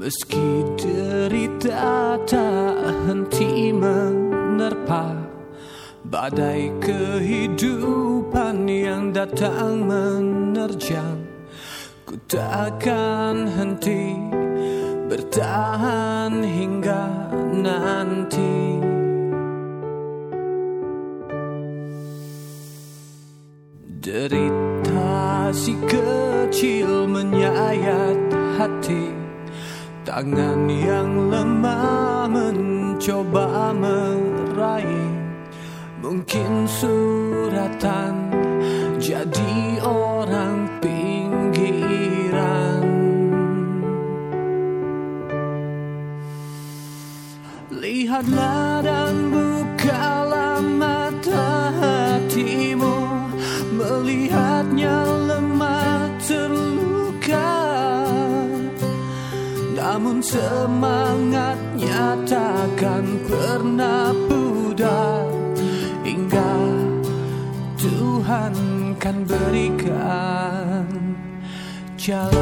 Meski derita tak henti menerpa Badai kehidupan yang datang menerjang Ku takkan henti bertahan hingga nanti. Derita si kecil menyayat hati Tangan yang lemah mencoba meraih Mungkin suratan. Jadi orang pinggiran. Lihatlah dan bukalah mata hatimu. Melihatnya Namun semangatnya takkan pernah pudar. Hingga Tuhan kan berikan jalan.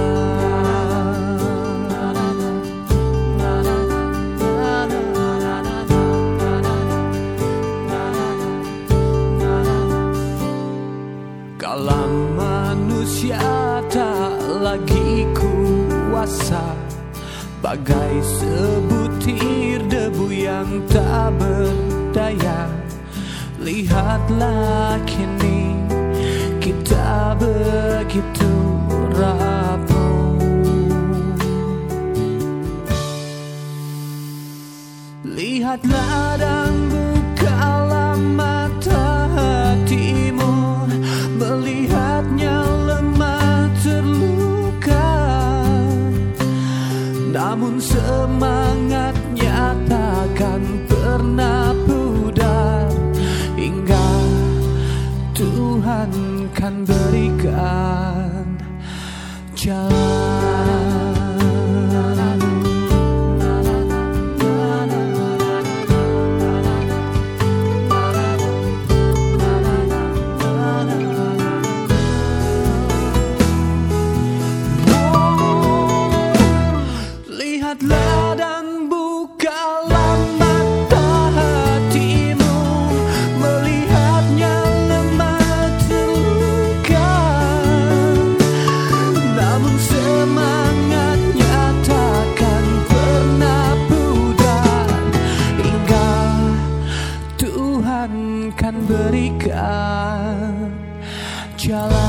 Kala manusia tak lagi kuasa Bagai sebutir debu yang tak berdaya. Lihatlah kini kita begitu rapuh. Lihatlah dan bukalah mata semangatnya takkan pernah pudar hingga Tuhan kan berikan jalan. berikan jalan